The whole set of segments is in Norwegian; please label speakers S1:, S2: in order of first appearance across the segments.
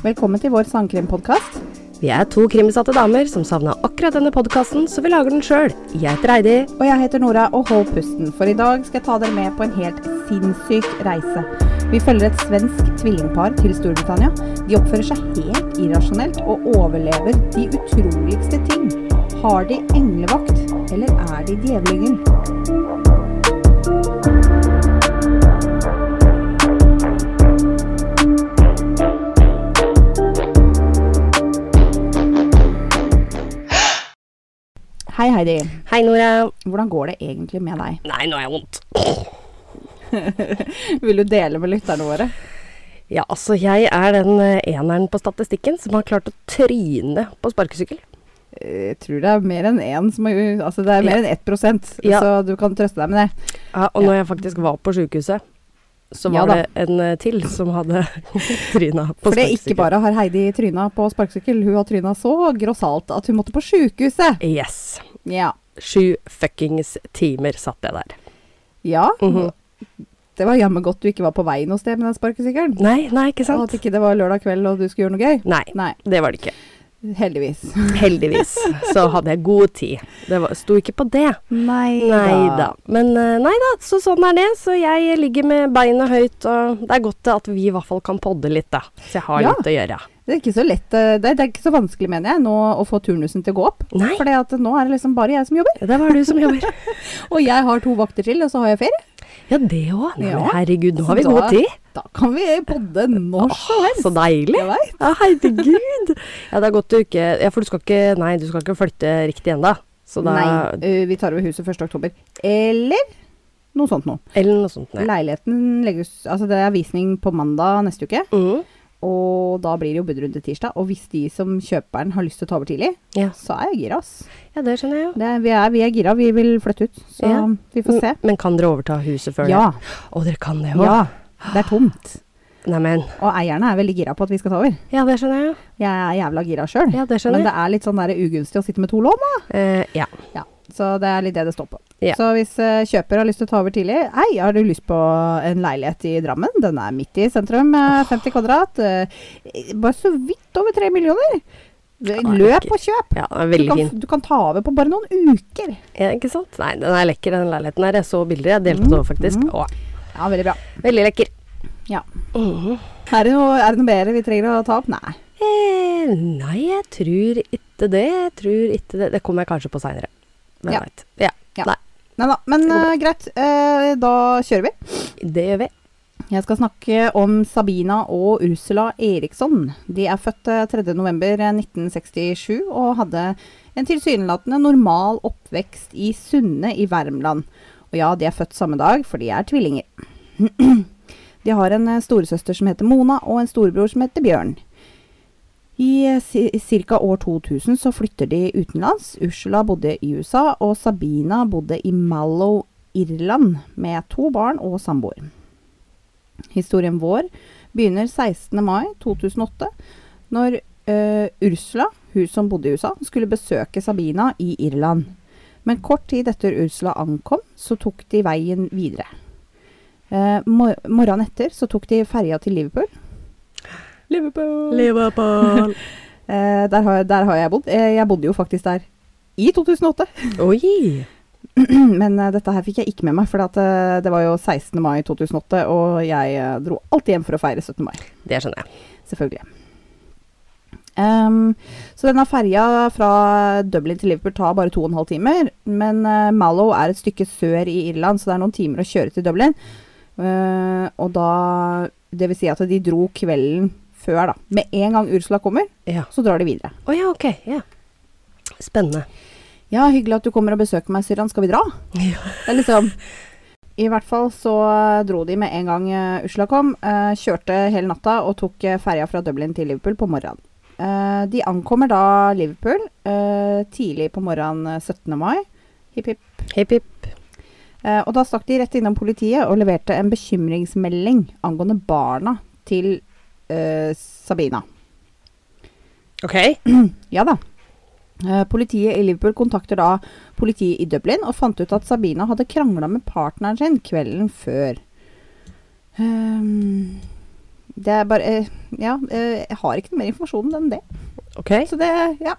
S1: Velkommen til vår sangkrimpodkast.
S2: Vi er to krimsatte damer som savna akkurat denne podkasten, så vi lager den sjøl. Jeg heter Heidi.
S1: Og jeg heter Nora, og hold pusten, for i dag skal jeg ta dere med på en helt sinnssyk reise. Vi følger et svensk tvillingpar til Storbritannia. De oppfører seg helt irrasjonelt og overlever de utroligste ting. Har de englevakt, eller er de djevlingen? Hei, Heidi.
S2: Hei, Nora.
S1: Hvordan går det egentlig med deg?
S2: Nei, nå har jeg vondt.
S1: Vil du dele med lytterne våre?
S2: Ja, altså, jeg er den eh, eneren på statistikken som har klart å tryne på sparkesykkel.
S1: Jeg tror det er mer enn én som har Altså det er mer enn 1
S2: Ja.
S1: så du kan trøste deg med det.
S2: Ja, og når jeg faktisk var på sjukehuset, så var
S1: ja,
S2: det en eh, til som hadde tryna på
S1: For det ikke
S2: sparkesykkel.
S1: bare har Heidi tryna på sparkesykkel, hun har tryna så grossalt at hun måtte på sjukehuset.
S2: Yes.
S1: Ja.
S2: Sju fuckings timer satt jeg der.
S1: ja.
S2: Mhm.
S1: Det var jammen godt du ikke var på vei noe sted med den sparkesykkelen.
S2: Nei, nei, ikke
S1: Og
S2: sant?
S1: at ikke det var lørdag kveld og du skulle gjøre noe gøy.
S2: Nei,
S1: Nei,
S2: det var det ikke.
S1: Heldigvis.
S2: Heldigvis så hadde jeg god tid. Det var, sto ikke på det.
S1: Nei
S2: da. Men eh, nei da, så sånn er det. Så jeg ligger med beina høyt, og det er godt at vi i hvert fall kan podde litt, da. Så jeg har
S1: Ja.
S2: litt å gjøre.
S1: Det er ikke så lett eh, det er, ikke så vanskelig, mener jeg, nå å få turnusen til å gå opp. For nå er det liksom bare jeg som jobber.
S2: det var du som jobber.
S1: Og jeg har to vakter til, og så har jeg ferie.
S2: Ja, det òg.
S1: Ja.
S2: Herregud, nå har vi
S1: da-
S2: god tid.
S1: Da kan vi podde når som helst.
S2: Så deilig. Ja, herregud. Ja, det er godt du ikke Ja, for du skal ikke Nei, du skal ikke flytte riktig ennå.
S1: Nei, eh, vi tar over huset 1. oktober. Eller noe sånt noe.
S2: Eller noe sånt. Nei.
S1: Leiligheten legges Altså det er visning på mandag neste uke,
S2: Mm.
S1: og da blir det jo budrunde tirsdag. Og hvis de som kjøperen har lyst til å ta over tidlig,
S2: Ja.
S1: så er jeg gira, ass.
S2: Ja, det skjønner jeg jo.
S1: Det, vi, er, vi er gira, vi vil flytte ut. Så
S2: Ja.
S1: vi får se.
S2: Men kan dere overta huset før
S1: Ja.
S2: det? Å, dere kan det òg?
S1: Ja. Det er tomt.
S2: Neimen.
S1: Og eierne er veldig gira på at vi skal ta over.
S2: Ja, det skjønner jeg jo.
S1: Jeg er jævla gira sjøl.
S2: Ja, det skjønner jeg.
S1: Men det er litt sånn der ugunstig å sitte med to lån, da.
S2: Eh, ja.
S1: Så det er litt det det står på.
S2: Ja.
S1: Så hvis uh, kjøper har lyst til å ta over tidlig Hei, har du lyst på en leilighet i Drammen? Den er midt i sentrum, eh, 50 kvadrat. Uh, bare så vidt over tre millioner. Løp og kjøp!
S2: ja, den er
S1: Du kan,
S2: fin.
S1: du kan ta over på bare noen uker.
S2: Ja, ikke sant? Nei, den er lekker, den leiligheten her. Jeg så bilder. Jeg delte det over, faktisk.
S1: Mm. Ja, veldig bra.
S2: veldig lekker.
S1: Ja.
S2: Mhm.
S1: Er det, noe, er det noe bedre vi trenger å ta opp? Nei.
S2: eh, nei, jeg tror ikke det. Jeg tror ikke det. Det kommer jeg kanskje på seinere. Men
S1: Ja.
S2: jeg vet. Ja,
S1: Nei da. Men eh, greit. Uh, da kjører vi.
S2: det gjør vi.
S1: Jeg skal snakke om Sabina og Ursula Eriksson. De er født eh, 3.11.1967 og hadde en tilsynelatende normal oppvekst i Sunne i Värmland. Og ja, de er født samme dag, for de er tvillinger. De har en eh, storesøster som heter Mona, og en storebror som heter Bjørn. I eh, ca. år 2000 så flytter de utenlands. Ursula bodde i USA, og Sabina bodde i Mallow, Irland, med to barn og samboer. Historien vår begynner 16. mai 2008, når uh, Ursula, hun som bodde i USA, skulle besøke Sabina i Irland. Men kort tid etter Ursula ankom, så tok de veien videre. Eh, mor morgenen etter så tok de ferja til Liverpool. Liverpool!
S2: Liverpool.
S1: Eh, der, har, der har jeg bodd. Eh, jeg bodde jo faktisk der i 2008.
S2: Oi.
S1: Men uh, dette her fikk jeg ikke med meg, for at, eh, det var jo 16. mai 2008, og jeg uh, dro alltid hjem for å feire 17. mai.
S2: Det skjønner jeg.
S1: Selvfølgelig. Um, så denne ferja fra Dublin til Liverpool tar bare to og en halv timer. Men Mallow er et stykke sør i Irland, så det er noen timer å kjøre til Dublin. Og da Det vil si at de dro kvelden før, da. Med en gang Ursula kommer,
S2: Ja.
S1: så drar de videre.
S2: Å ja, ok. Ja. Spennende.
S1: Ja, hyggelig at du kommer og besøker meg, Syran. Skal vi dra?
S2: Ja.
S1: Det er liksom I hvert fall så eh, dro de med en gang Usla Ursula kom. Uh, kjørte hele natta og tok eh, ferja fra Dublin til Liverpool på morgenen. Eh, de ankommer da Liverpool eh, tidlig på morgenen eh, 17. mai. Hipp, hipp.
S2: Hipp, hipp.
S1: Eh, og da stakk de rett innom politiet og leverte en bekymringsmelding angående barna til eh, Sabina.
S2: Ok.
S1: Ja da. Eh, politiet i Liverpool kontakter da politiet i Dublin og fant ut at Sabina hadde krangla med partneren sin kvelden før. Um, Det er bare eh, Ja, eh, jeg har ikke noe mer informasjon enn det.
S2: Okay.
S1: Så det Ja.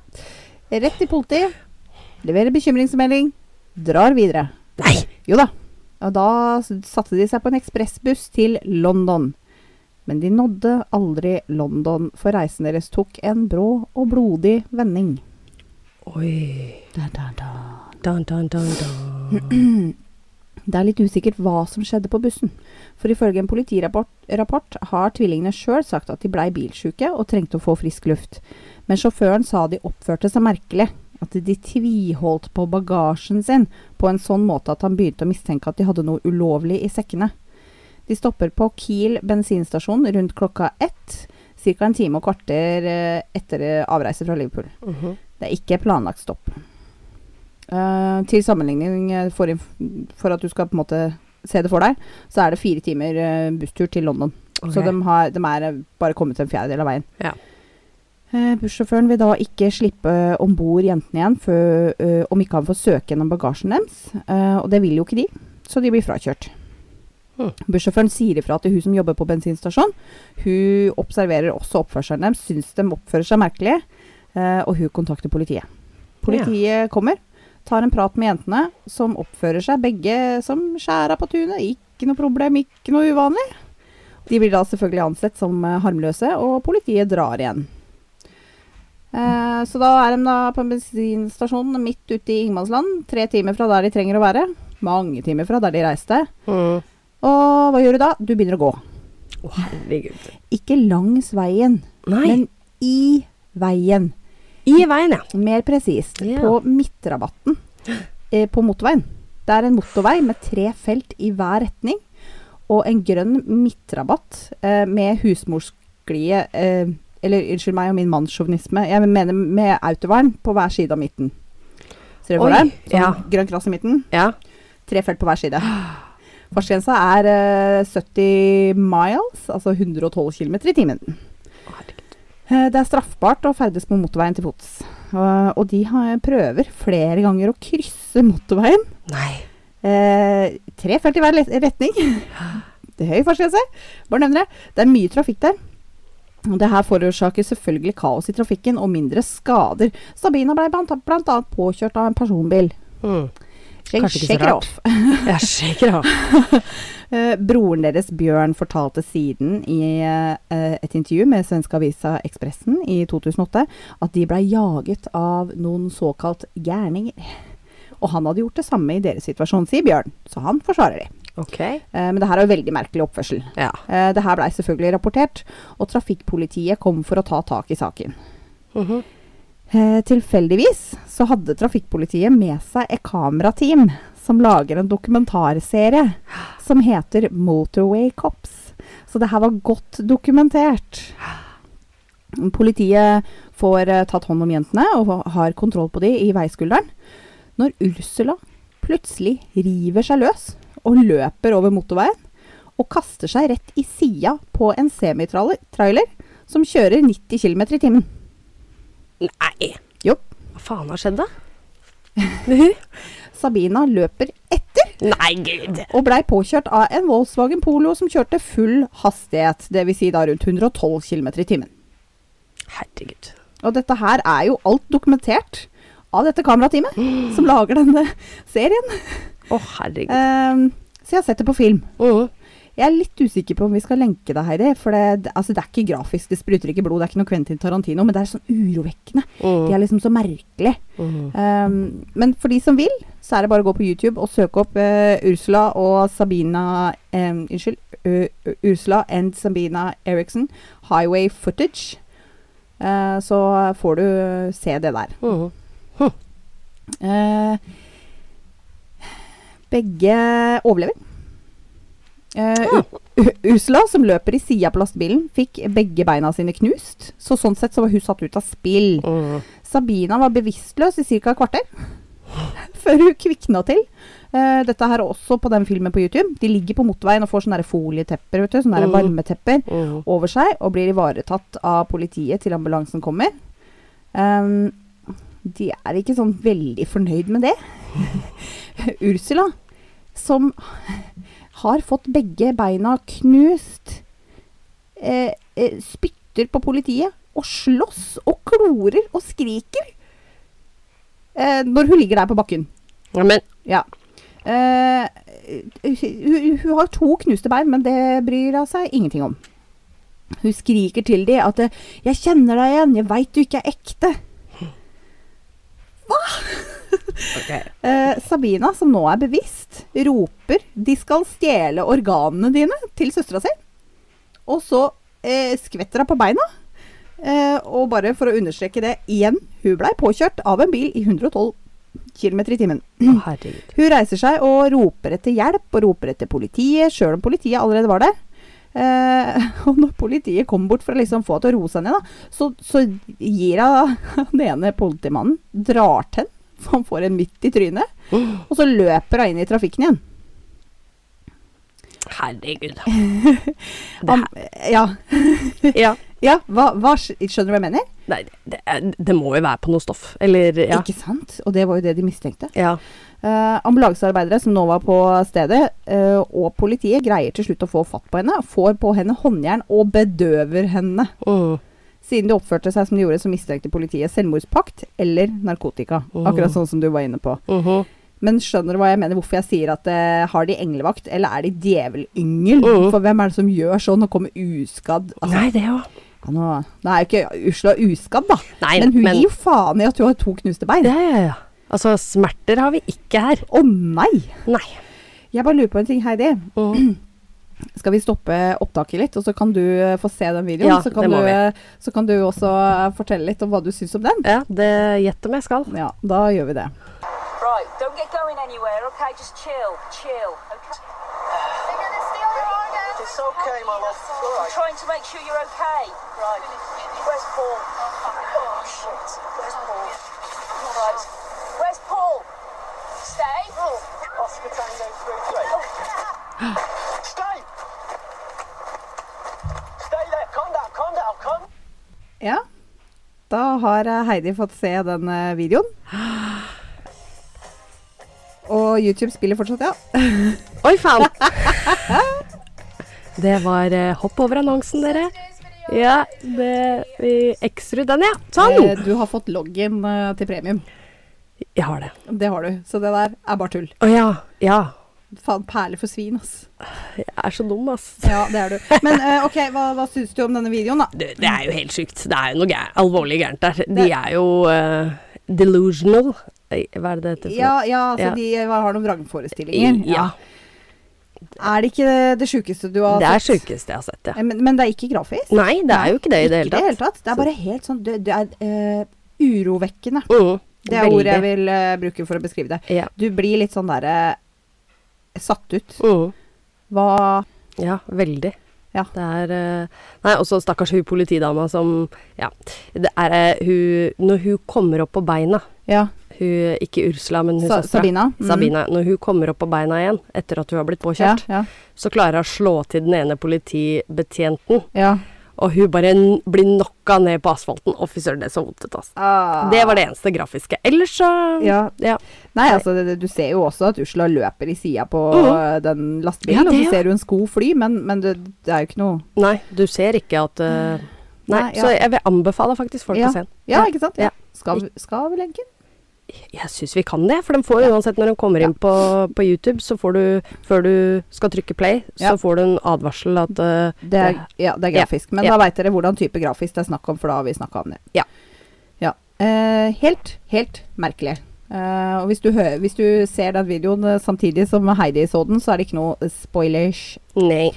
S1: Rett til politi. Leverer bekymringsmelding. Drar videre.
S2: Nei!
S1: Jo da. Og da satte de seg på en ekspressbuss til London. Men de nådde aldri London, for reisen deres tok en brå og blodig vending.
S2: Oi.
S1: Da, da, da.
S2: Dun, dun, dun.
S1: Det er litt usikkert hva som skjedde på bussen. For ifølge en politirapport har tvillingene sjøl sagt at de blei bilsjuke og trengte å få frisk luft. Men sjåføren sa de oppførte seg merkelig. At de tviholdt på bagasjen sin på en sånn måte at han begynte å mistenke at de hadde noe ulovlig i sekkene. De stopper på Kiel bensinstasjon rundt klokka ett, ca. en time og kvarter eh, etter eh, avreise fra Liverpool.
S2: Mhm.
S1: Det er ikke planlagt stopp. Uh, til sammenligning, eh, for, for at du skal på en måte se det for deg, så er det fire timer eh, busstur til London. Så de, har, de er bare kommet til en fjerdedel av veien.
S2: Ja.
S1: Uh, bussjåføren vil da ikke slippe om bord jentene igjen for, uh, om ikke han får søke gjennom bagasjen deres. Og det vil jo ikke de, så de blir frakjørt.
S2: Hmm.
S1: Bussjåføren sier ifra til hun som jobber på bensinstasjon. Hun observerer også oppførselen deres, syns de oppfører seg merkelig, og hun kontakter politiet. Politiet kommer, tar en prat med jentene, som oppfører seg begge som skjæra på tunet. Ikke noe problem, ikke noe uvanlig. De blir da selvfølgelig ansett som eh, harmløse, og politiet drar igjen. Eh, så da er de da på en bensinstasjon midt ute i ingenmannsland, tre timer fra der de trenger å være. Mange timer fra der de reiste.
S2: Mm.
S1: Og hva gjør du da? Du begynner å gå.
S2: Å, herregud.
S1: Ikke langs veien,
S2: Nei.
S1: men i veien.
S2: I veien, ja.
S1: Mer presist,
S2: Ja.
S1: på midtrabatten eh, på motorveien. Det er en motorvei med tre felt i hver retning, og en grønn midtrabatt eh, med husmorsglie eh, Eller unnskyld meg og min mannssjåvinisme. Jeg mener med autovern på hver side av midten. Ser du for deg? Sånn
S2: ja.
S1: grønn krass i midten.
S2: Ja.
S1: Tre felt på hver side. Fartsgrensa er eh, 70 miles, altså 112 km i timen. Eh, Det er straffbart å ferdes på motorveien til fots. Og, de har, prøver flere ganger å krysse motorveien.
S2: Nei.
S1: Eh, tre felt i hver retning. Det er høy fartsgrense. Bare nevner det. Det er mye trafikk der. Og det her forårsaker selvfølgelig kaos i trafikken og mindre skader. Sabina ble annet påkjørt av en personbil.
S2: Mm. Kanskje ikke så rart.
S1: off.
S2: Jeg sjekker av.
S1: Eh, broren deres, Bjørn, fortalte siden i eh, et intervju med svenske avisa Ekspressen i 2008 at de blei jaget av noen såkalt gærninger. Og han hadde gjort det samme i deres situasjon, sier Bjørn. Så han forsvarer de.
S2: Ok.
S1: Eh, men det her er jo veldig merkelig oppførsel.
S2: Ja.
S1: Det her blei selvfølgelig rapportert, og trafikkpolitiet kom for å ta tak i saken.
S2: Mhm.
S1: Eh, tilfeldigvis så hadde trafikkpolitiet med seg et kamerateam som lager en dokumentarserie som heter Motorway Cops. Så det her var godt dokumentert. Politiet får eh, tatt hånd om jentene og har kontroll på de i veiskulderen. Når Ursula plutselig river seg løs og løper over motorveien og kaster seg rett i sida på en semitrailer som kjører 90 km i timen.
S2: Nei.
S1: Jo.
S2: Hva faen har skjedd, da? Med hun?
S1: Sabina løper etter
S2: Nei, gud.
S1: og blei påkjørt av en Volkswagen Polo som kjørte full hastighet, dvs. Si da rundt 112 km i timen.
S2: Herregud.
S1: Og dette her er jo alt dokumentert av dette kamerateamet som lager denne serien.
S2: Å, herregud.
S1: Ehm, så jeg har sett det på film.
S2: Mhm.
S1: Jeg er litt usikker på om vi skal lenke det, Heidi. For det, altså, det er ikke grafisk, det spruter ikke blod, det er ikke noe Quentin Tarantino, men det er sånn urovekkende. De er liksom så merkelige.
S2: Mm.
S1: Um, men for de som vil, så er det bare å gå på YouTube og søke opp uh, Ursula og Sabina um, Unnskyld. Ø- Ursula and Sabina Eriksen. Highway Footage. Uh, så får du se det der.
S2: Mhm.
S1: Eh, begge overlever. Eh,
S2: Ja.
S1: U- Ursula, som løper i sida på lastebilen, fikk begge beina sine knust. Så sånn sett så var hun satt ut av spill.
S2: Mm.
S1: Sabina var bevisstløs i ca. et kvarter. Før hun kvikna til. Uh, dette her er også på den filmen på YouTube. De ligger på motorveien og får sånne folietepper, vet du, sånne
S2: Mhm.
S1: varmetepper
S2: mm.
S1: over seg og blir ivaretatt av politiet til ambulansen kommer. Um, de er ikke sånn veldig fornøyd med det. Ursula, som har fått begge beina knust eh, eh, spytter på politiet og slåss og klorer og skriker eh, når hun ligger der på bakken.
S2: Amen.
S1: Ja. Eh, hun, hun har to knuste bein, men det bryr hun seg ingenting om. Hun skriker til dem at 'Jeg kjenner deg igjen, jeg veit du ikke er ekte'. Eh, Sabina, som nå er bevisst, roper 'de skal stjele organene dine' til søstera si. Og så eh, skvetter hun på beina. Eh, og bare for å understreke det igjen, hun blei påkjørt av en bil i 112 km i timen.
S2: Å.
S1: Hun reiser seg og roper etter hjelp og roper etter politiet, sjøl om politiet allerede var der. Eh, og når politiet kommer bort for å liksom få henne til å roe seg ned, da, så, så gir hun den ene politimannen drar til for han får en midt i trynet. Og så løper hun inn i trafikken igjen.
S2: Herregud.
S1: Han, ja,
S2: ja.
S1: ja hva, hva, skjønner du hva jeg mener?
S2: Nei, det, er- det må jo være på noe stoff. Eller ja.
S1: Ikke sant? Og det var jo det de mistenkte.
S2: ja.
S1: Uh, ambulansearbeidere som nå var på stedet, uh, og politiet greier til slutt å få fatt på henne, får på henne håndjern og bedøver henne.
S2: Mm.
S1: Siden de oppførte seg som de gjorde, så mistenkte politiet selvmordspakt eller narkotika.
S2: Oh.
S1: Akkurat sånn som du var inne på.
S2: Mhm.
S1: Men skjønner du hva jeg mener? Hvorfor jeg sier at uh, har de englevakt, eller er de djevelyngel?
S2: Mhm.
S1: For hvem er det som gjør sånn og kommer uskadd? Altså,
S2: Nei, det òg.
S1: ja, nå, nå er jo ikke Usla uskadd, da.
S2: Nei,
S1: men hun
S2: men-
S1: gir jo faen i at hun har to knuste bein.
S2: Ja, ja, ja. Altså, smerter har vi ikke her.
S1: Å nei!
S2: Nei.
S1: Jeg bare lurer på en ting, Heidi.
S2: Mm.
S1: Skal vi stoppe opptaket litt, og så kan du eh, få se den videoen?
S2: Ja,
S1: så, kan
S2: det må
S1: du,
S2: vi.
S1: eh, så kan du også eh, fortelle litt om hva du syns om den.
S2: Ja, det gjett om jeg skal.
S1: Ja, da gjør vi det.
S3: Right, don't get going anywhere, okay? Just chill, chill, okay?
S4: They're gonna steal your organs.
S5: It's okay, my love. It's all
S3: I'm trying to make sure you're okay. Right. Where's Paul? Oh, shit. Where's Paul? Right. Where's Paul? Stay.
S5: Oh, Oscar Tango 3
S1: Ja. Da har Heidi fått se den eh, videoen. Og YouTube spiller fortsatt, ja.
S2: Oi, faen! det var eh, hopp over annonsen, dere. Ja, det Vi ekser den, ja. Sånn!
S1: Eh, Du har fått login til premium.
S2: Jeg har det.
S1: Det har du. Så det der er bare tull.
S2: Å ja. Ja.
S1: Faen, perle for svin, ass.
S2: Jeg er så dum, ass.
S1: Ja, det er du. Men uh, ok, hva, hva syns du om denne videoen, da?
S2: Det, det er jo helt sykt. Det er jo noe gær, alvorlig gærent der. De er jo uh, delusional. Eh, Hva er det det heter?
S1: Ja, ja, altså
S2: Ja.
S1: de har noen vrangforestillinger.
S2: Ja.
S1: Er det ikke det sjukeste du har sett?
S2: Det er
S1: det
S2: sjukeste jeg har sett, ja.
S1: Eh, Men, men det er ikke grafisk?
S2: Nei, det er jo ikke det i det hele
S1: Ikke
S2: tatt.
S1: hele tatt. Det er bare helt sånn Det, det er uh, urovekkende.
S2: Mm,
S1: Det er ordet jeg vil eh, bruke for å beskrive det. Du blir litt sånn derre satt ut.
S2: Mm.
S1: Hva
S2: Ja, veldig.
S1: Ja.
S2: Det er eh, Nei, også stakkars hun politidama som Ja. Det er eh, hun Når hun kommer opp på beina
S1: Ja.
S2: hun, Ikke Ursula, men hun
S1: Sa
S2: søstera.
S1: Sabina. Mm.
S2: Sabina. Når hun kommer opp på beina igjen etter at hun har blitt påkjørt,
S1: ja,
S2: så klarer hun å slå til den ene politibetjenten,
S1: ja.
S2: Og hun bare blir knocka ned på asfalten. Å, fy søren, det så vondt ut, altså.
S1: Ah.
S2: Det var det eneste grafiske. Ellers så
S1: Ja.
S2: ja.
S1: Nei, altså, det, du ser jo også at Usla løper i sida på mm. den lastebilen,
S2: Ja,
S1: og så ser du en sko fly, men, men det, det er jo ikke noe
S2: Nei, du ser ikke at eh, Nei,
S1: Nei, ja.
S2: så jeg vil anbefale faktisk folk å se den.
S1: Ja, ikke sant? Skal, vi-
S2: Jeg syns vi kan det, for den får uansett når de kommer inn på, på YouTube, så får du, før du skal trykke play,
S1: Ja.
S2: så får du en advarsel at uh,
S1: Det er, ja, det er
S2: Ja.
S1: grafisk. Men
S2: Ja.
S1: da veit dere hvordan type grafisk det er snakk om, for da har vi snakka om det.
S2: Ja.
S1: Ja. Eh, helt, helt merkelig. Eh, og hvis du, hører, hvis du ser den videoen samtidig som Heidi så den, så er det ikke noe spoilers.
S2: Nei.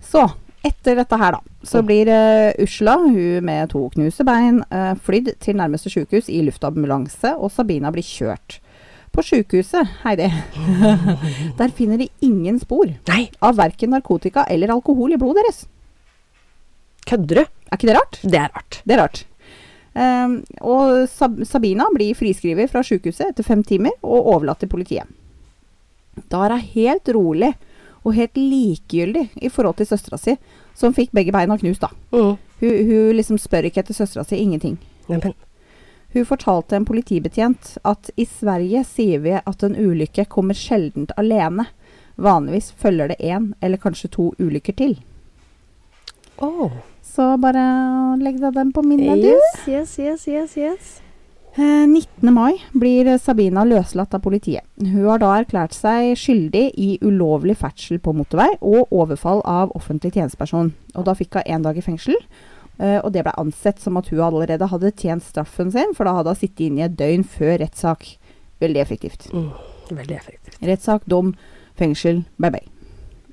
S1: Så, etter dette her, da, så blir uh, Usla, hun med to knuste bein, uh, flydd til nærmeste sykehus i luftambulanse, og Sabina blir kjørt. På sykehuset, Heidi, der finner de ingen spor
S2: Nei,
S1: av verken narkotika eller alkohol i blodet deres.
S2: kødder du?
S1: Er ikke det rart?
S2: Det er rart.
S1: Det er rart. Um, og Sab Sabina blir friskrevet fra sykehuset etter fem timer og overlatt til politiet. Da er hun helt rolig og helt likegyldig i forhold til søstera si, som fikk begge beina knust. da.
S2: Mm.
S1: Hun, hun liksom spør ikke etter søstera si, ingenting.
S2: Nei,
S1: Hun fortalte en politibetjent at i Sverige sier vi at en ulykke kommer sjeldent alene. Vanligvis følger det én eller kanskje to ulykker til.
S2: Oh.
S1: Så bare legg deg den på minnet, du.
S2: Yes, yes, yes, yes, yes.
S1: Eh, 19. mai blir Sabina løslatt av politiet. Hun har da erklært seg skyldig i ulovlig ferdsel på motorvei og overfall av offentlig tjenesteperson. Og da fikk hun én dag i fengsel. eh, og det ble ansett som at hun allerede hadde tjent straffen sin, for da hadde hun sittet inne i et døgn før rettssak. Veldig effektivt.
S2: Mm. Veldig effektivt.
S1: Rettssak, dom, fengsel, bye bye.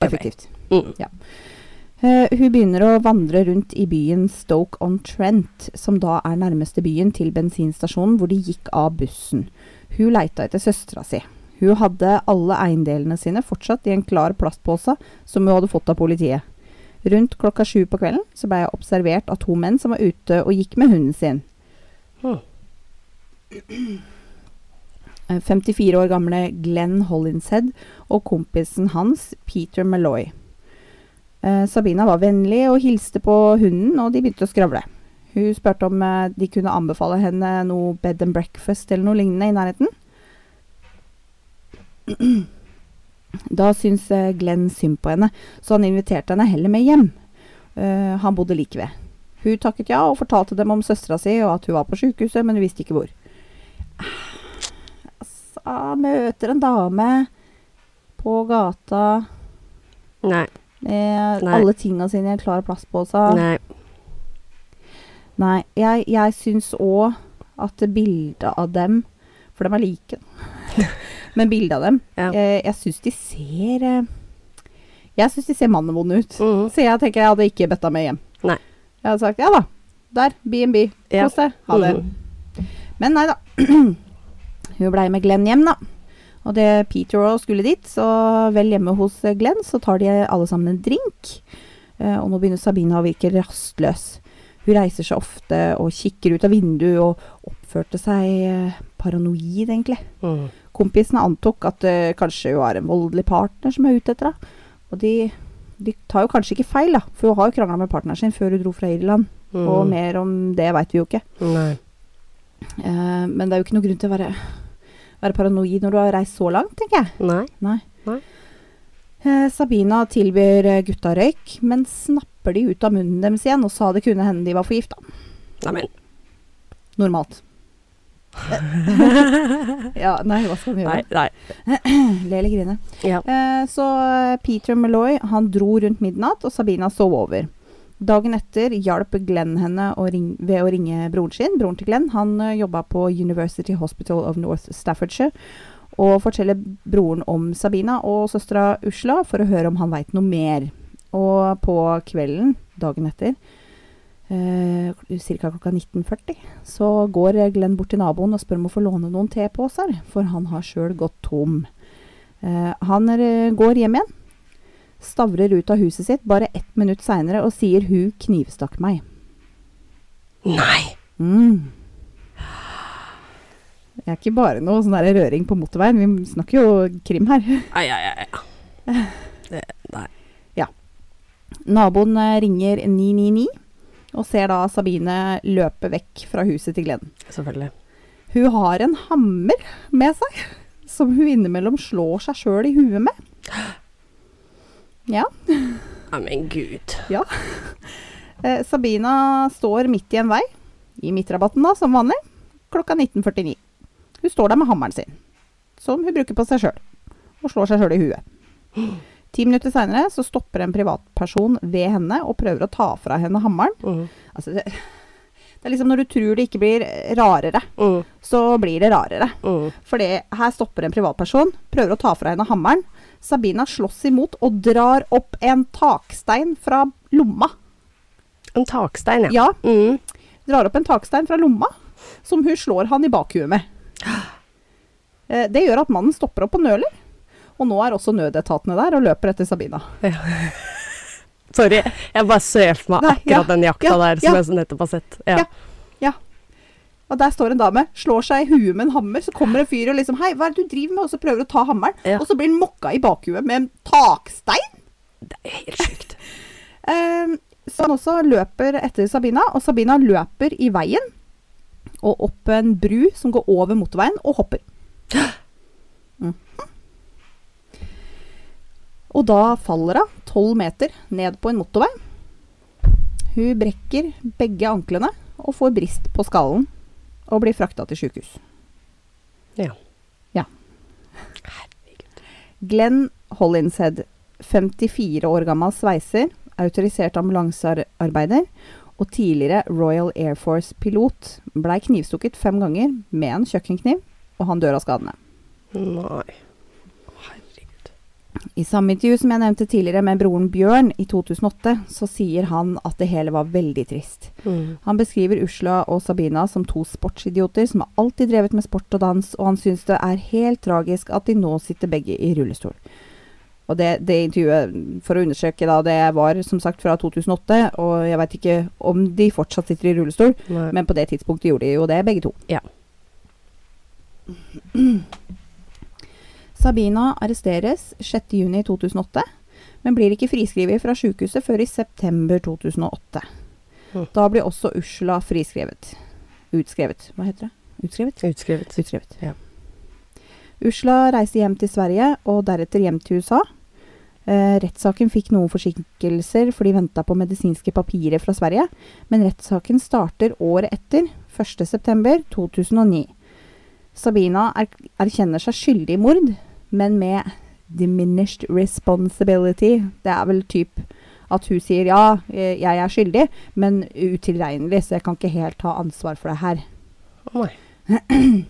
S1: Effektivt.
S2: Mm.
S1: Eh, hun begynner å vandre rundt i byen Stoke-on-Trent, som da er nærmeste byen til bensinstasjonen hvor de gikk av bussen. Hun leita etter søstera si. Hun hadde alle eiendelene sine fortsatt i en klar plastpose som hun hadde fått av politiet. Rundt klokka sju på kvelden så ble jeg observert av to menn som var ute og gikk med hunden sin.
S2: Hmm.
S1: Eh, 54 år gamle Glenn Hollinshead og kompisen hans, Peter Malloy. Eh, Sabina var vennlig og hilste på hunden, og de begynte å skravle. Hun spurte om eh, de kunne anbefale henne noe bed and breakfast eller noe lignende i nærheten. Da syntes eh, Glenn synd på henne, så han inviterte henne heller med hjem. Uh, han bodde like ved. Hun takket ja og fortalte dem om søstera si og at hun var på sjukehuset, men hun visste ikke hvor. Altså, møter en dame på gata
S2: Nei. Nei.
S1: alle tinga sine i en klar plastpose.
S2: Nei.
S1: Nei, jeg, jeg syns òg at bildet av dem For de er like, men bildet av dem
S2: Ja.
S1: eh, Jeg syns de ser eh, Jeg syns de ser mannevonde ut.
S2: Mhm.
S1: Så jeg tenker jeg hadde ikke bøtta med hjem.
S2: Nei.
S1: Jeg hadde sagt ja da, der, B&B, kos deg, ha det.
S2: Mhm.
S1: Men nei da. Hun blei med Glenn hjem, da. Og det Peter og skulle dit, så vel hjemme hos Glenn, så tar de alle sammen en drink. Eh, og nå begynner Sabina å virke rastløs. Hun reiser seg ofte og kikker ut av vinduet og oppførte seg eh, paranoid, egentlig.
S2: Mm.
S1: Kompisene antok at eh, kanskje hun har en voldelig partner som er ute etter henne. Og de, de tar jo kanskje ikke feil, da, for hun har jo krangla med partneren sin før hun dro fra Irland.
S2: Mm.
S1: Og mer om det veit vi jo ikke. Eh, men det er jo ikke noe grunn til å være, være paranoid når du har reist så langt, tenker jeg.
S2: Nei.
S1: Nei.
S2: Nei.
S1: Eh, Sabina tilbyr eh, gutta røyk, men snapper de ut av munnen deres igjen og sa det kunne hende de var forgifta.
S2: Neimen.
S1: Normalt. ja, nei, hva skal han gjøre?
S2: Nei.
S1: Le eller grine.
S2: Ja.
S1: Eh, så eh, Peter Malloy han dro rundt midnatt, og Sabina sov over. Dagen etter hjalp Glenn henne å ring ved å ringe broren sin. Broren til Glenn han uh, jobba på University Hospital of North Staffordshire. Og forteller broren om Sabina og søstera Usla for å høre om han veit noe mer. Og på kvelden dagen etter, eh, ca. klokka 19.40, så går Glenn bort til naboen og spør om å få låne noen teposer, for han har sjøl gått tom. Eh, han er, går hjem igjen, stavrer ut av huset sitt bare ett minutt seinere og sier 'hun knivstakk meg'.
S2: Nei.
S1: Mm. Det er ikke bare noe sånn røring på motorveien, vi snakker jo krim her.
S2: Ai, ai, ai. Det, nei.
S1: Naboen eh, ringer 999 og ser da Sabine løpe vekk fra huset til Glenn.
S2: Selvfølgelig.
S1: Hun har en hammer med seg, som hun innimellom slår seg sjøl i huet med. Ja.
S2: Neimen, gud.
S1: Eh, Sabina står midt i en vei, i midtrabatten da, som vanlig, klokka 19.49. Hun står der med hammeren sin, som hun bruker på seg sjøl, og slår seg sjøl i huet. Ti minutter seinere så stopper en privatperson ved henne og prøver å ta fra henne hammeren.
S2: Mm.
S1: Altså, det, det er liksom når du tror det ikke blir rarere,
S2: mm.
S1: så blir det rarere.
S2: Mm.
S1: Fordi her stopper en privatperson, prøver å ta fra henne hammeren. Sabina slåss imot og drar opp en takstein fra lomma.
S2: En takstein, ja.
S1: Ja,
S2: Mm.
S1: drar opp en takstein fra lomma, som hun slår han i bakhuet med. Eh, Det gjør at mannen stopper opp og nøler. Og nå er også nødetatene der og løper etter Sabina.
S2: Sorry, jeg bare ser for meg akkurat
S1: ja,
S2: den jakta
S1: ja,
S2: der som
S1: ja.
S2: jeg nettopp har sett. Ja.
S1: Og der står en dame, slår seg i huet med en hammer. Så kommer en fyr og liksom Hei, hva er det du driver med? Og så prøver å ta hammeren.
S2: Ja.
S1: Og så blir han mokka i bakhuet med en takstein.
S2: Det er helt sjukt.
S1: Eh, så han også løper etter Sabina, og Sabina løper i veien. Og opp en bru som går over motorveien, og hopper. Mhm. Og da faller hun tolv meter ned på en motorvei. Hun brekker begge anklene og får brist på skallen og blir frakta til sjukehus.
S2: Ja.
S1: Ja. Herregud. Glenn Hollinshead, 54 år gammel sveiser, autorisert ambulansearbeider og tidligere Royal Air Force-pilot, blei knivstukket fem ganger med en kjøkkenkniv, og han dør av skadene.
S2: Nei.
S1: I samme intervju som jeg nevnte tidligere med broren Bjørn i 2008, så sier han at det hele var veldig trist.
S2: Mm.
S1: Han beskriver Usla og Sabina som to sportsidioter som har alltid drevet med sport og dans, og han syns det er helt tragisk at de nå sitter begge i rullestol. Og det, det intervjuet, for å undersøke, da, det var som sagt fra 2008, og jeg veit ikke om de fortsatt sitter i rullestol,
S2: Nei.
S1: men på det tidspunktet gjorde de jo det, begge to.
S2: Ja.
S1: Sabina arresteres 6.6.2008, men blir ikke friskrevet fra sykehuset før i september 2008.
S2: Mhm.
S1: Da blir også Ursula friskrevet. Utskrevet. Hva heter det? Utskrevet?
S2: Utskrevet.
S1: Utskrevet.
S2: Ja.
S1: Ursula reiste hjem til Sverige, og deretter hjem til USA. Eh, rettssaken fikk noen forsinkelser, for de venta på medisinske papirer fra Sverige. Men rettssaken starter året etter, 1.9.2009. Sabina er, erkjenner seg skyldig i mord, men med diminished responsibility. Det er vel typ at hun sier ja, eh, jeg er skyldig, men utilregnelig, så jeg kan ikke helt ta ansvar for det her.
S2: Oi.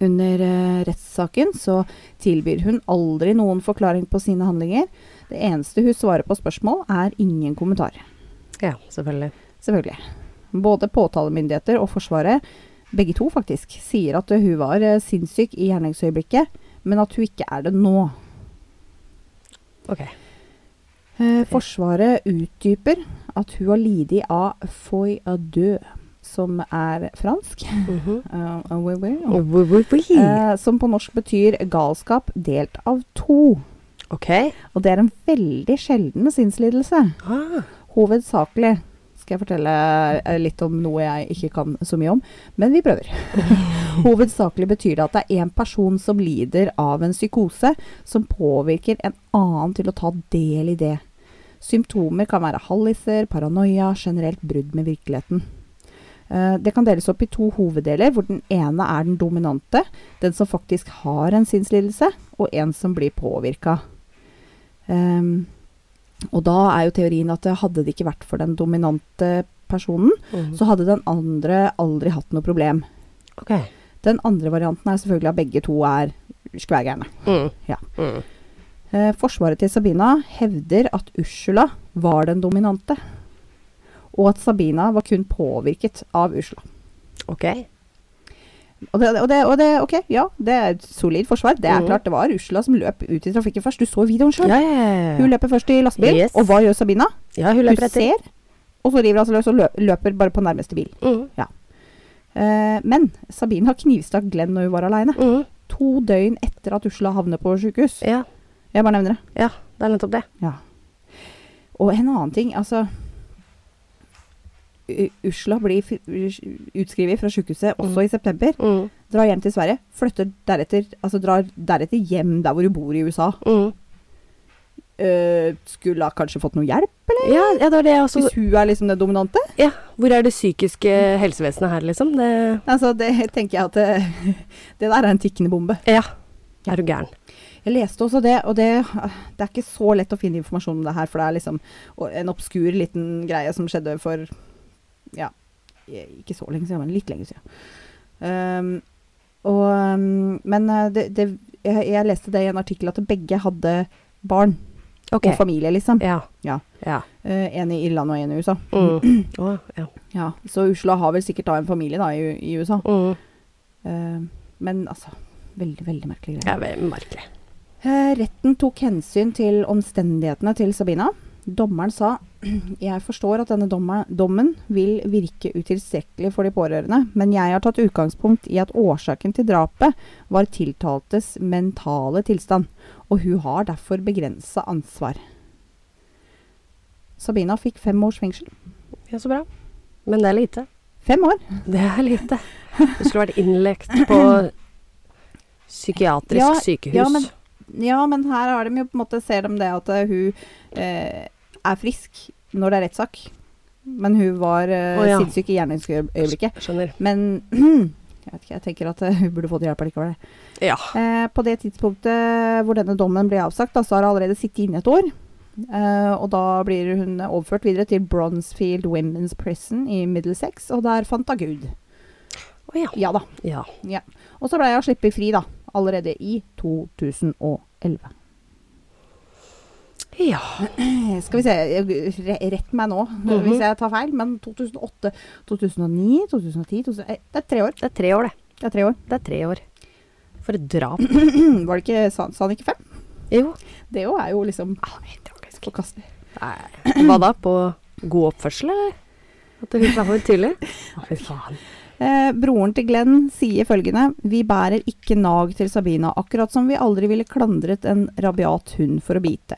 S1: Under uh, rettssaken så tilbyr hun aldri noen forklaring på sine handlinger. Det eneste hun svarer på spørsmål, er ingen kommentar.
S2: Ja, selvfølgelig.
S1: Selvfølgelig. Både påtalemyndigheter og Forsvaret, begge to faktisk, sier at hun var uh, sinnssyk i gjerningsøyeblikket, men at hun ikke er det nå.
S2: Ok.
S1: Eh, Forsvaret utdyper at hun har lidd av foy à deux, som er fransk.
S2: Mm
S1: -hmm. uh, oui, oui.
S2: Hvor-
S1: Eh, som på norsk betyr galskap delt av to.
S2: Ok.
S1: Og det er en veldig sjelden sinnslidelse.
S2: Ah.
S1: Hovedsakelig skal jeg fortelle eh, litt om noe jeg ikke kan så mye om, men vi prøver. Hovedsakelig betyr det at det er en person som lider av en psykose som påvirker en annen til å ta del i det. Symptomer kan være halliser, paranoia, generelt brudd med virkeligheten. Eh, Det kan deles opp i to hoveddeler, hvor den ene er den dominante, den som faktisk har en sinnslidelse, og en som blir påvirka. Ehm, og da er jo teorien at hadde det ikke vært for den dominante personen,
S2: mm.
S1: så hadde den andre aldri hatt noe problem.
S2: Ok.
S1: Den andre varianten er selvfølgelig at begge to er skværgærne.
S2: Mm.
S1: Ja.
S2: Mm.
S1: Eh, forsvaret til Sabina hevder at Ursula var den dominante, og at Sabina var kun påvirket av Ursula.
S2: Ok.
S1: Og det, og, det, og det, ok, ja, det er et solid forsvar. Det er
S2: mm.
S1: klart det var Ursula som løp ut i trafikken først. Du så videoen sjøl.
S2: Ja, ja,
S1: Hun løper først i lastebil,
S2: Yes.
S1: og hva gjør Sabina?
S2: ja hun
S1: Hun
S2: løper etter.
S1: ser, og så river hun seg løs og løper bare på nærmeste bil.
S2: Mm.
S1: Uh, men Sabina knivstakk Glenn når hun var aleine.
S2: Mm.
S1: To døgn etter at Ursula havner på sjukehus.
S2: Ja.
S1: Jeg bare nevner det.
S2: ja, det er nettopp det.
S1: Ja. Og en annen ting, altså U- Ursula blir utskrevet fra sykehuset også
S2: Mm.
S1: i september.
S2: Mm.
S1: Drar hjem til Sverige. Flytter deretter, altså drar deretter hjem der hvor hun bor i USA.
S2: Mm.
S1: Uh, skulle ha kanskje fått noe hjelp,
S2: Ja, ja, det var det også
S1: hvis hun er liksom den dominante?
S2: Ja, hvor er det psykiske helsevesenet her, liksom? Det
S1: Altså, det tenker jeg at det, det der er en tikkende bombe.
S2: Ja. Er du gæren?
S1: Jeg leste også det, og det, det er ikke så lett å finne informasjon om det her, for det er liksom en obskur liten greie som skjedde for ja, ikke så lenge siden, men litt lenge siden. Um, og, um, men uh, det, det, jeg, jeg leste det i en artikkel at begge hadde barn
S2: okay.
S1: og familie, liksom.
S2: Ja.
S1: Ja.
S2: Ja.
S1: Uh, en i Irland og en i USA.
S2: Mm. Oh, ja.
S1: Ja, så Usla har vel sikkert da en familie da i, i USA.
S2: Mm.
S1: Uh, men altså, veldig, veldig merkelig greie.
S2: ja, merkelig.
S1: Uh, Retten tok hensyn til omstendighetene til Sabina. Dommeren sa jeg forstår at denne dommen vil virke utilstrekkelig for de pårørende, men jeg har tatt utgangspunkt i at årsaken til drapet var tiltaltes mentale tilstand, og hun har derfor begrensa ansvar. Sabina fikk fem års fengsel.
S2: Ja, så bra. Men det er lite.
S1: Fem år?
S2: Det er lite. Du skulle vært innlagt på psykiatrisk
S1: Ja,
S2: sykehus.
S1: ja, men- Ja, men her har de jo på en måte ser de det at hun eh, er frisk når det er rettssak. Men hun var uh,
S2: oh, ja.
S1: sinnssyk i gjerningsøyeblikket.
S2: Skjønner.
S1: Men jeg vet ikke, jeg tenker at eh, hun burde fått hjelp likevel.
S2: Ja.
S1: Eh, på det tidspunktet hvor denne dommen ble avsagt, da, så har hun allerede sittet inne et år. Eh, og da blir hun overført videre til Bronzefield Women's Prison i Middlesex, og der fant hun Gud.
S2: Å ja.
S1: Ja da.
S2: ja.
S1: Og så ble hun sluppet fri, da. Allerede i 2011.
S2: Ja.
S1: Skal vi se Rett meg nå
S2: Mhm.
S1: hvis jeg tar feil, men 2008, 2009, 2010 2000, eh, Det er tre år.
S2: Det er tre år, det.
S1: Det er tre år.
S2: Det er tre år. For et drap.
S1: Var det ikke, sa, han ikke fem?
S2: Jo.
S1: Det jo er jo liksom
S2: Ah, helt tragisk.
S1: forkastelig.
S2: Hva da? På god oppførsel, eller? At du sa for tidlig? Fy faen.
S1: Eh, broren til Glenn sier følgende Vi bærer ikke nag til Sabina, akkurat som vi aldri ville klandret en rabiat hund for å bite.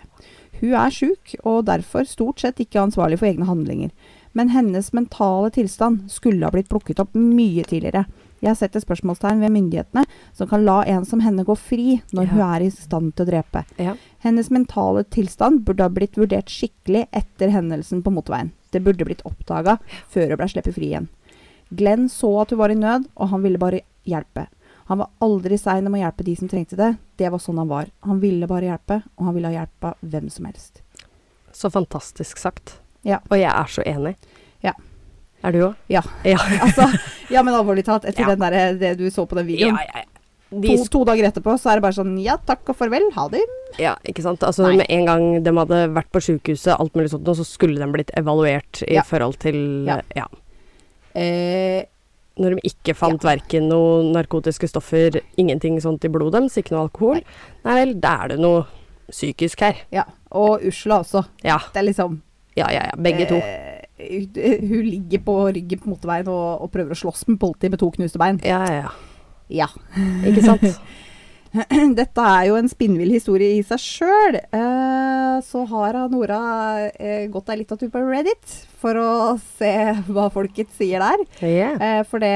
S1: Hun er sjuk, og derfor stort sett ikke ansvarlig for egne handlinger. Men hennes mentale tilstand skulle ha blitt plukket opp mye tidligere. Jeg setter spørsmålstegn ved myndighetene som kan la en som henne gå fri når
S2: Ja.
S1: hun er i stand til å drepe.
S2: Ja.
S1: Hennes mentale tilstand burde ha blitt vurdert skikkelig etter hendelsen på motorveien. Det burde blitt oppdaga før hun ble sluppet fri igjen. Glenn så at hun var i nød, og han ville bare hjelpe. Han var aldri sein om å hjelpe de som trengte det. Det var sånn han var. Han ville bare hjelpe, og han ville ha hjelp av hvem som helst.
S2: Så fantastisk sagt.
S1: Ja.
S2: Og jeg er så enig.
S1: Ja.
S2: Er du òg?
S1: Ja.
S2: Ja.
S1: Altså, ja, men alvorlig talt, etter der, det du så på den videoen.
S2: ja, ja. De,
S1: To, to dager etterpå så er det bare sånn ja, takk og farvel, ha det.
S2: ja, ikke sant. Altså
S1: Nei.
S2: med en gang de hadde vært på sjukehuset, alt mulig sånt, og så skulle de blitt evaluert i forhold til
S1: Ja.
S2: ja.
S1: Eh,
S2: Når de ikke fant hverken noe narkotiske stoffer, ingenting sånt i blodet deres, ikke noe alkohol. Nei vel, da er det noe psykisk her.
S1: ja. Og Ursula også.
S2: Ja,
S1: Det er liksom
S2: ja, ja. ja begge to.
S1: Eh, hun ligger på ryggen på motorveien og, og prøver å slåss med politiet med to knuste bein.
S2: Ja, ja, ja.
S1: Ja.
S2: Ikke sant?
S1: Dette er jo en spinnvill historie i seg sjøl. Eh, så har Nora eh, gått ei lita tur på Reddit for å se hva folket sier der.
S2: Yeah.
S1: Eh, for det,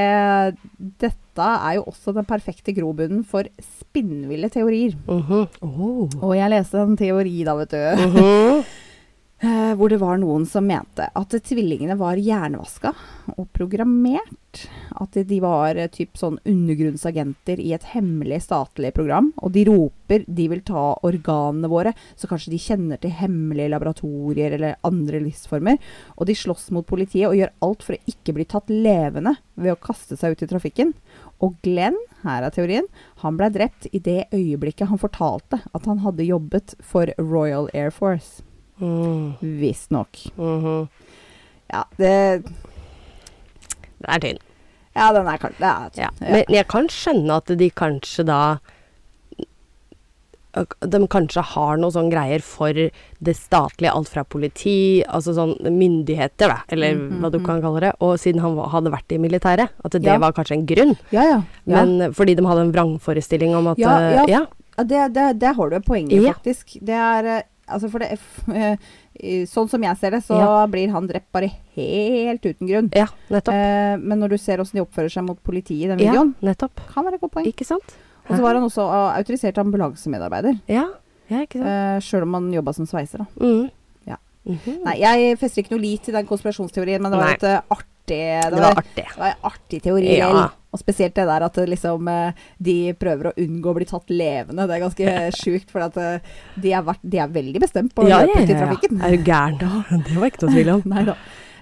S1: dette er jo også den perfekte grobunnen for spinnville teorier.
S2: Mhm. Oh.
S1: Og jeg leste en teori, da, vet du.
S2: Mhm.
S1: Eh, hvor det var noen som mente at tvillingene var hjernevaska og programmert. At de var eh, typ sånn undergrunnsagenter i et hemmelig statlig program. Og de roper de vil ta organene våre, så kanskje de kjenner til hemmelige laboratorier eller andre livsformer. Og de slåss mot politiet og gjør alt for å ikke bli tatt levende ved å kaste seg ut i trafikken. Og Glenn, her er teorien, han ble drept i det øyeblikket han fortalte at han hadde jobbet for Royal Air Force.
S2: Mm.
S1: Visstnok.
S2: Mhm.
S1: Ja, det
S2: Det er tynn.
S1: Ja, den er er,
S2: Ja.
S1: ja.
S2: Men jeg kan skjønne at de kanskje da De kanskje har noen sånne greier for det statlige, alt fra politi, altså sånn myndigheter, da, eller
S1: Mhm,
S2: hva du
S1: mhm.
S2: kan kalle det. Og siden han hadde vært i militæret, at det
S1: Ja.
S2: var kanskje en grunn.
S1: Ja, ja.
S2: Men fordi de hadde en vrangforestilling om at
S1: Ja,
S2: eh,
S1: ja. det, det, det har du et poeng i, faktisk. Det er eh, Altså, for det eh, Sånn som jeg ser det, så
S2: Ja.
S1: blir han drept bare helt uten grunn.
S2: ja, nettopp.
S1: Eh, men når du ser åssen de oppfører seg mot politiet i den
S2: ja,
S1: videoen,
S2: nettopp.
S1: kan være et godt poeng.
S2: Ikke sant?
S1: Og så var han også uh, autorisert ambulansemedarbeider,
S2: Ja, ja ikke sant.
S1: sjøl om han jobba som sveiser. Da.
S2: Mm.
S1: Ja.
S2: Mhm.
S1: Nei, jeg fester ikke noe lit til den konspirasjonsteorien, men det var
S2: Nei.
S1: et uh, artig det
S2: Det
S1: var,
S2: var artig.
S1: det var en artig teori.
S2: Ja.
S1: Og spesielt det der at liksom, eh, de prøver å unngå å bli tatt levende. Det er ganske sjukt, for eh, de, er de er veldig bestemt på å
S2: Ja,
S1: løpe ut i
S2: ja, ja.
S1: trafikken.
S2: Er du gæren? Det var ikke noe tvil om.
S1: Nei da.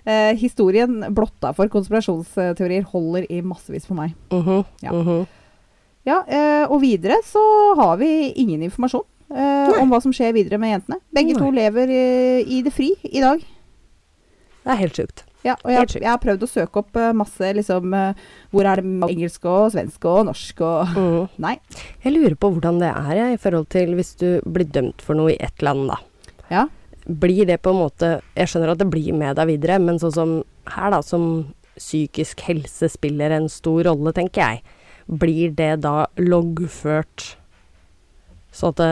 S1: Eh, historien blotta for konspirasjonsteorier holder i massevis for meg.
S2: Mhm,
S1: Ja.
S2: mhm.
S1: Ja, eh, Og videre så har vi ingen informasjon eh, om hva som skjer videre med jentene. Begge to lever i, i det fri i dag.
S2: Det er helt sjukt.
S1: Ja, og jeg, jeg har prøvd å søke opp eh, masse liksom eh, Hvor er det engelsk og svensk og norsk og
S2: mm.
S1: Nei.
S2: Jeg lurer på hvordan det er jeg, i forhold til hvis du blir dømt for noe i ett land, da.
S1: Ja.
S2: Blir det på en måte Jeg skjønner at det blir med deg videre, men sånn som her, da, som psykisk helse spiller en stor rolle, tenker jeg. Blir det da loggført så at det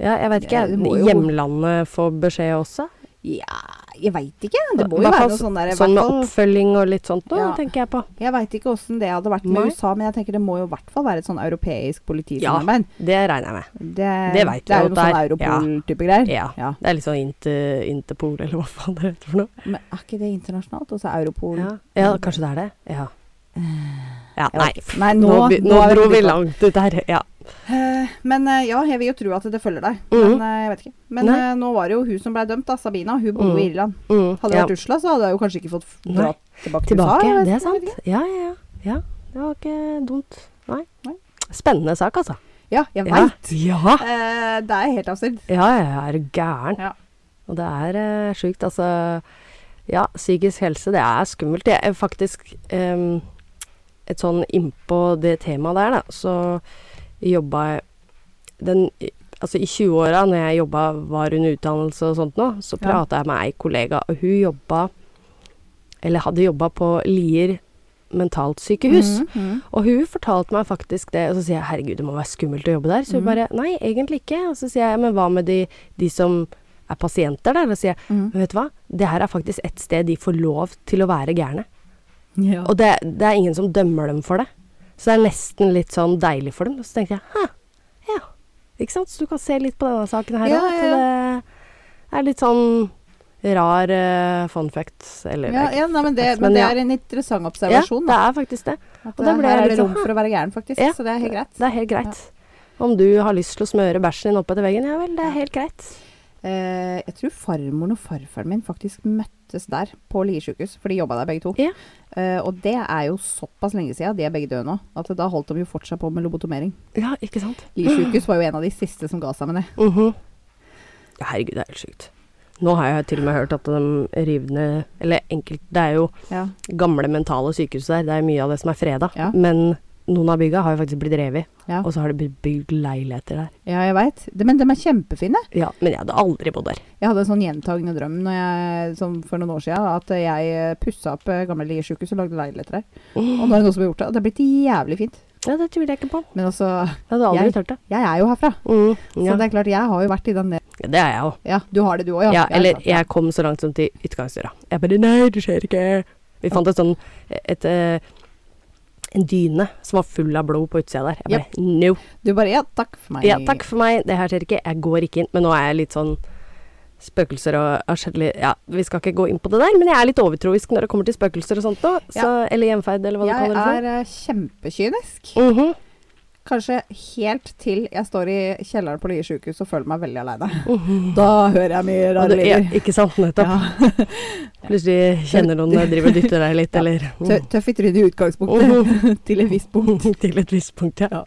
S2: Ja, jeg vet ikke.
S1: Ja,
S2: Hjemlandet får beskjed også?
S1: Ja, jeg veit ikke. Det må jo være noe sånn der
S2: Sånn med oppfølging og litt sånt noe,
S1: Ja.
S2: tenker jeg på.
S1: Jeg veit ikke åssen det hadde vært med
S2: Nei.
S1: USA, men jeg tenker det må jo i hvert fall være et sånn europeisk politisamarbeid.
S2: Det regner jeg med.
S1: Det,
S2: Det
S1: veit er
S2: vi
S1: jo
S2: at
S1: noe sånn
S2: det er.
S1: Europol-type greier.
S2: Ja.
S1: Ja.
S2: Det er litt sånn Inter, Interpol, eller hva faen det heter for noe.
S1: Men er ikke det internasjonalt? Og så Europol
S2: Ja. ja, kanskje det er det. Ja. ja nei.
S1: Nei,
S2: nå,
S1: nå- nå er
S2: dro vi langt ut her. Ja.
S1: Eh, Men eh, ja, jeg vil jo tro at det følger deg.
S2: Mhm.
S1: Men eh, jeg vet ikke. Men
S2: Nei.
S1: nå var det jo hun som ble dømt, da. Sabina. Hun bodde mm. i
S2: Mhm.
S1: Irland.
S2: Mm,
S1: Hadde det
S2: ja.
S1: vært Usla, så hadde jo kanskje ikke fått dra tilbake til USA. Tilbake,
S2: det er sant. Ja, ja, ja. ja. Det var ikke dumt. Nei.
S1: Nei.
S2: Spennende sak, altså.
S1: Ja, jeg
S2: Ja.
S1: veit.
S2: Ja.
S1: Eh, det er helt absurd.
S2: Ja, jeg er gæren.
S1: Ja.
S2: Og det er eh, sjukt. Altså Ja, psykisk helse, det er skummelt. Jeg er faktisk eh, Et sånn innpå det temaet der, da, så jobba den Altså i 20-åra, når jeg jobba, var under utdannelse og sånt nå, så
S1: Ja.
S2: jeg med ei kollega, og hun jobba Eller hadde jobba på Lier mentalsykehus.
S1: Mm, mm.
S2: Og hun fortalte meg faktisk det, og så sier jeg herregud, det må være skummelt å jobbe der. Så hun
S1: Mhm.
S2: bare nei, egentlig ikke. Og så sier jeg men hva med de, de som er pasienter der? Og så sier jeg
S1: Mhm.
S2: men vet du hva, det her er faktisk et sted de får lov til å være gærne.
S1: Ja.
S2: Og det, det er ingen som dømmer dem for det. Så det er nesten litt sånn deilig for dem. Så tenkte jeg hæ, ja. Ikke sant? Så du kan se litt på denne saken her
S1: Ja,
S2: òg.
S1: ja,
S2: Det er litt sånn rar uh, fun fact. Eller
S1: ja, ja nei, men, det,
S2: Men
S1: men det
S2: ja.
S1: er en interessant
S2: ja,
S1: observasjon.
S2: det er faktisk det.
S1: At her er det rom
S2: sånn,
S1: for å være gæren, faktisk.
S2: Ja,
S1: så det er helt greit.
S2: Det er helt greit. Om du har lyst til å smøre bæsjen din opp etter veggen, ja vel, det er helt greit.
S1: Eh, jeg tror farmoren og farfaren min faktisk møttes der, på Lier sykehus. For de jobba der begge to.
S2: Ja.
S1: Eh, og det er jo såpass lenge siden, de er begge døde nå, at da holdt de jo fortsatt på med lobotomering.
S2: Ja, ikke sant?
S1: Lier sykehus var jo en av de siste som ga seg med det.
S2: Mhm. Ja, herregud, det er helt sjukt. Nå har jeg til og med hørt at de river ned Eller enkelt Det er jo
S1: Ja.
S2: gamle mentale sykehus der. Det er mye av det som er freda.
S1: Ja.
S2: Men noen av bygga har jo faktisk blitt revet.
S1: Ja.
S2: Og så har det blitt bygd leiligheter der.
S1: ja, jeg veit. Men de er kjempefine.
S2: Ja, men jeg hadde aldri bodd der.
S1: Jeg hadde en sånn gjentagende drøm jeg, som for noen år siden, at jeg pussa opp eh, gamle Lier sjukehus og lagde leiligheter der. Og nå er det noen som har gjort det. Og det er blitt jævlig fint.
S2: Ja, det tviler jeg ikke på.
S1: Men altså,
S2: Jeg
S1: Jeg-
S2: det.
S1: jeg er jo herfra.
S2: Mm,
S1: Så det er klart, jeg har jo vært i den der
S2: ja, det er jeg òg.
S1: Ja, du har det du òg,
S2: Ja,
S1: ja.
S2: eller
S1: klart,
S2: jeg kom så langt som til utgangsdøra. Jeg bare Nei, det skjer ikke. Vi fant et sånn et, eh, En dyne som var full av blod på utsida der. Jeg bare No.
S1: Du bare Ja, takk for meg.
S2: Ja, takk for meg, det her skjer ikke. Jeg går ikke inn. Men nå er jeg litt sånn Spøkelser og har Ja, vi skal ikke gå inn på det der, men jeg er litt overtroisk når det kommer til spøkelser og sånt nå. Så, Eller gjenferd, eller hva du
S1: Jeg
S2: det Jeg
S1: er kjempekynisk.
S2: Mm Mhm,
S1: Kanskje helt til jeg står i kjelleren på Lier sykehus og føler meg veldig aleine.
S2: mhm.
S1: Da hører jeg mye rare
S2: ja,
S1: lyder.
S2: ikke sant, nettopp.
S1: Ja.
S2: Plutselig kjenner noen jeg driver og dytter deg litt,
S1: Ja.
S2: eller
S1: Tø- Tøff i trynet i utgangspunktet. til et visst punkt.
S2: Til et visst punkt, ja.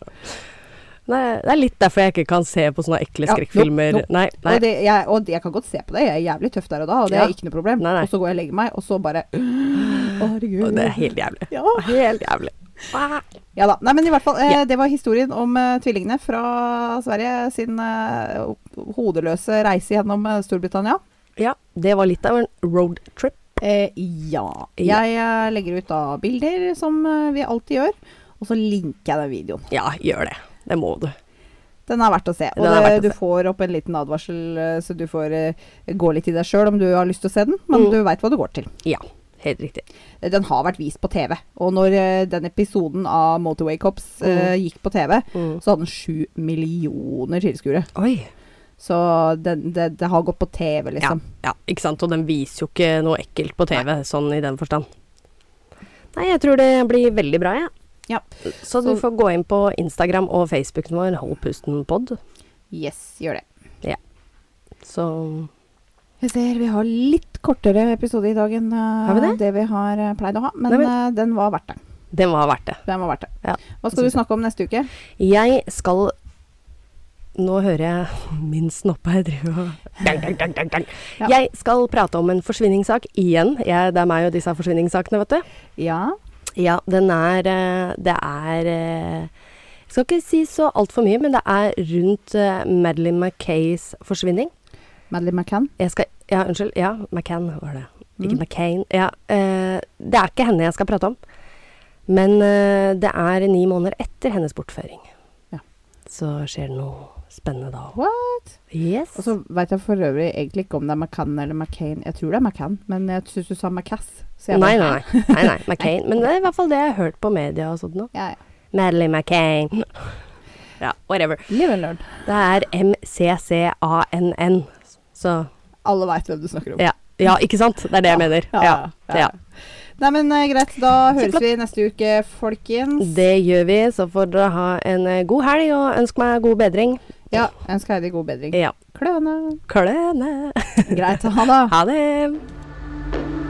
S2: Nei, det er litt derfor jeg ikke kan se på sånne ekle
S1: Ja,
S2: skrekkfilmer.
S1: no.
S2: Nei, nei.
S1: Og, det, jeg, og jeg kan godt se på det. Jeg er jævlig tøff der og da, og det
S2: Ja.
S1: er ikke noe problem.
S2: Nei.
S1: Og så går jeg og legger meg, og så bare Å, herregud.
S2: Og det er helt jævlig.
S1: ja.
S2: Helt jævlig.
S1: Ja da. Nei, men i hvert fall, eh, det var historien om eh, tvillingene fra Sverige sin eh, hodeløse reise gjennom eh, Storbritannia.
S2: Ja, det var litt av en roadtrip.
S1: Eh, ja. Jeg eh, legger ut da bilder, som eh, vi alltid gjør. Og så linker jeg den videoen.
S2: Ja, gjør det. Det må du.
S1: Den er verdt å se. Og
S2: Den er
S1: det,
S2: verdt å
S1: du
S2: se.
S1: får opp en liten advarsel, eh, så du får eh, gå litt i deg sjøl om du har lyst til å se den. Men
S2: Mm.
S1: du veit hva det går til.
S2: Ja, helt riktig.
S1: Eh, Den har vært vist på TV. Og når eh, den episoden av Motorway Cops eh, gikk på TV,
S2: Mm.
S1: så hadde den sju millioner tilskuere. Så den, det, det har gått på TV, liksom.
S2: ja, ikke sant. Og den viser jo ikke noe ekkelt på TV, sånn i den forstand. Nei, jeg tror det blir veldig bra, jeg.
S1: Ja.
S2: Så du
S1: Så-
S2: får gå inn på Instagram og Facebooken vår, Hold pusten pod.
S1: Yes, gjør det. Ja.
S2: Så
S1: Jeg ser vi har litt kortere episode i dag enn eh,
S2: vi det?
S1: vi har eh, pleid å ha. Men
S2: Nei, men-
S1: eh, den var verdt det.
S2: den var verdt det.
S1: Den var verdt det.
S2: Ja,
S1: Hva skal du snakke om neste uke?
S2: Jeg skal Nå hører jeg min snoppe drive og dang, dang, dang, dang, dang.
S1: Ja.
S2: Jeg skal prate om en forsvinningssak igjen. Jeg, det er meg og disse forsvinningssakene, vet du.
S1: Ja.
S2: Ja, den er eh, Det er eh, Jeg skal ikke si så altfor mye, men det er rundt eh, Madeleine McKays forsvinning.
S1: Madeleine McCann.
S2: Jeg skal Ja, unnskyld. Ja, McCann var det. Ikke
S1: Mm.
S2: McCain. Ja, uh, det er ikke henne jeg skal prate om. Men uh, det er ni måneder etter hennes bortføring.
S1: Ja.
S2: Så skjer det noe spennende da.
S1: What?
S2: Yes.
S1: Og så veit jeg for øvrig egentlig ikke om det er McCann eller McCain. Jeg tror det er McCann, men jeg syns du sa McCass.
S2: Nei, nei, nei. nei, nei McCain. Men det er i hvert fall det jeg har hørt på media og sånt nå.
S1: Ja, ja.
S2: Madeleine McCain. Ja, whatever. Det er MCCANN. Så
S1: Alle veit hvem du snakker om.
S2: ja. ja, ikke sant? Det er det jeg mener.
S1: Ja. Nei, men uh, greit. Da høres vi neste uke, folkens.
S2: Det gjør vi. Så får dere ha en eh, god helg, og ønsk meg god bedring.
S1: Ja, Ønsk Heidi god bedring.
S2: Ja.
S1: Kløne.
S2: Kløne.
S1: Greit. Ha det.
S2: Ha det.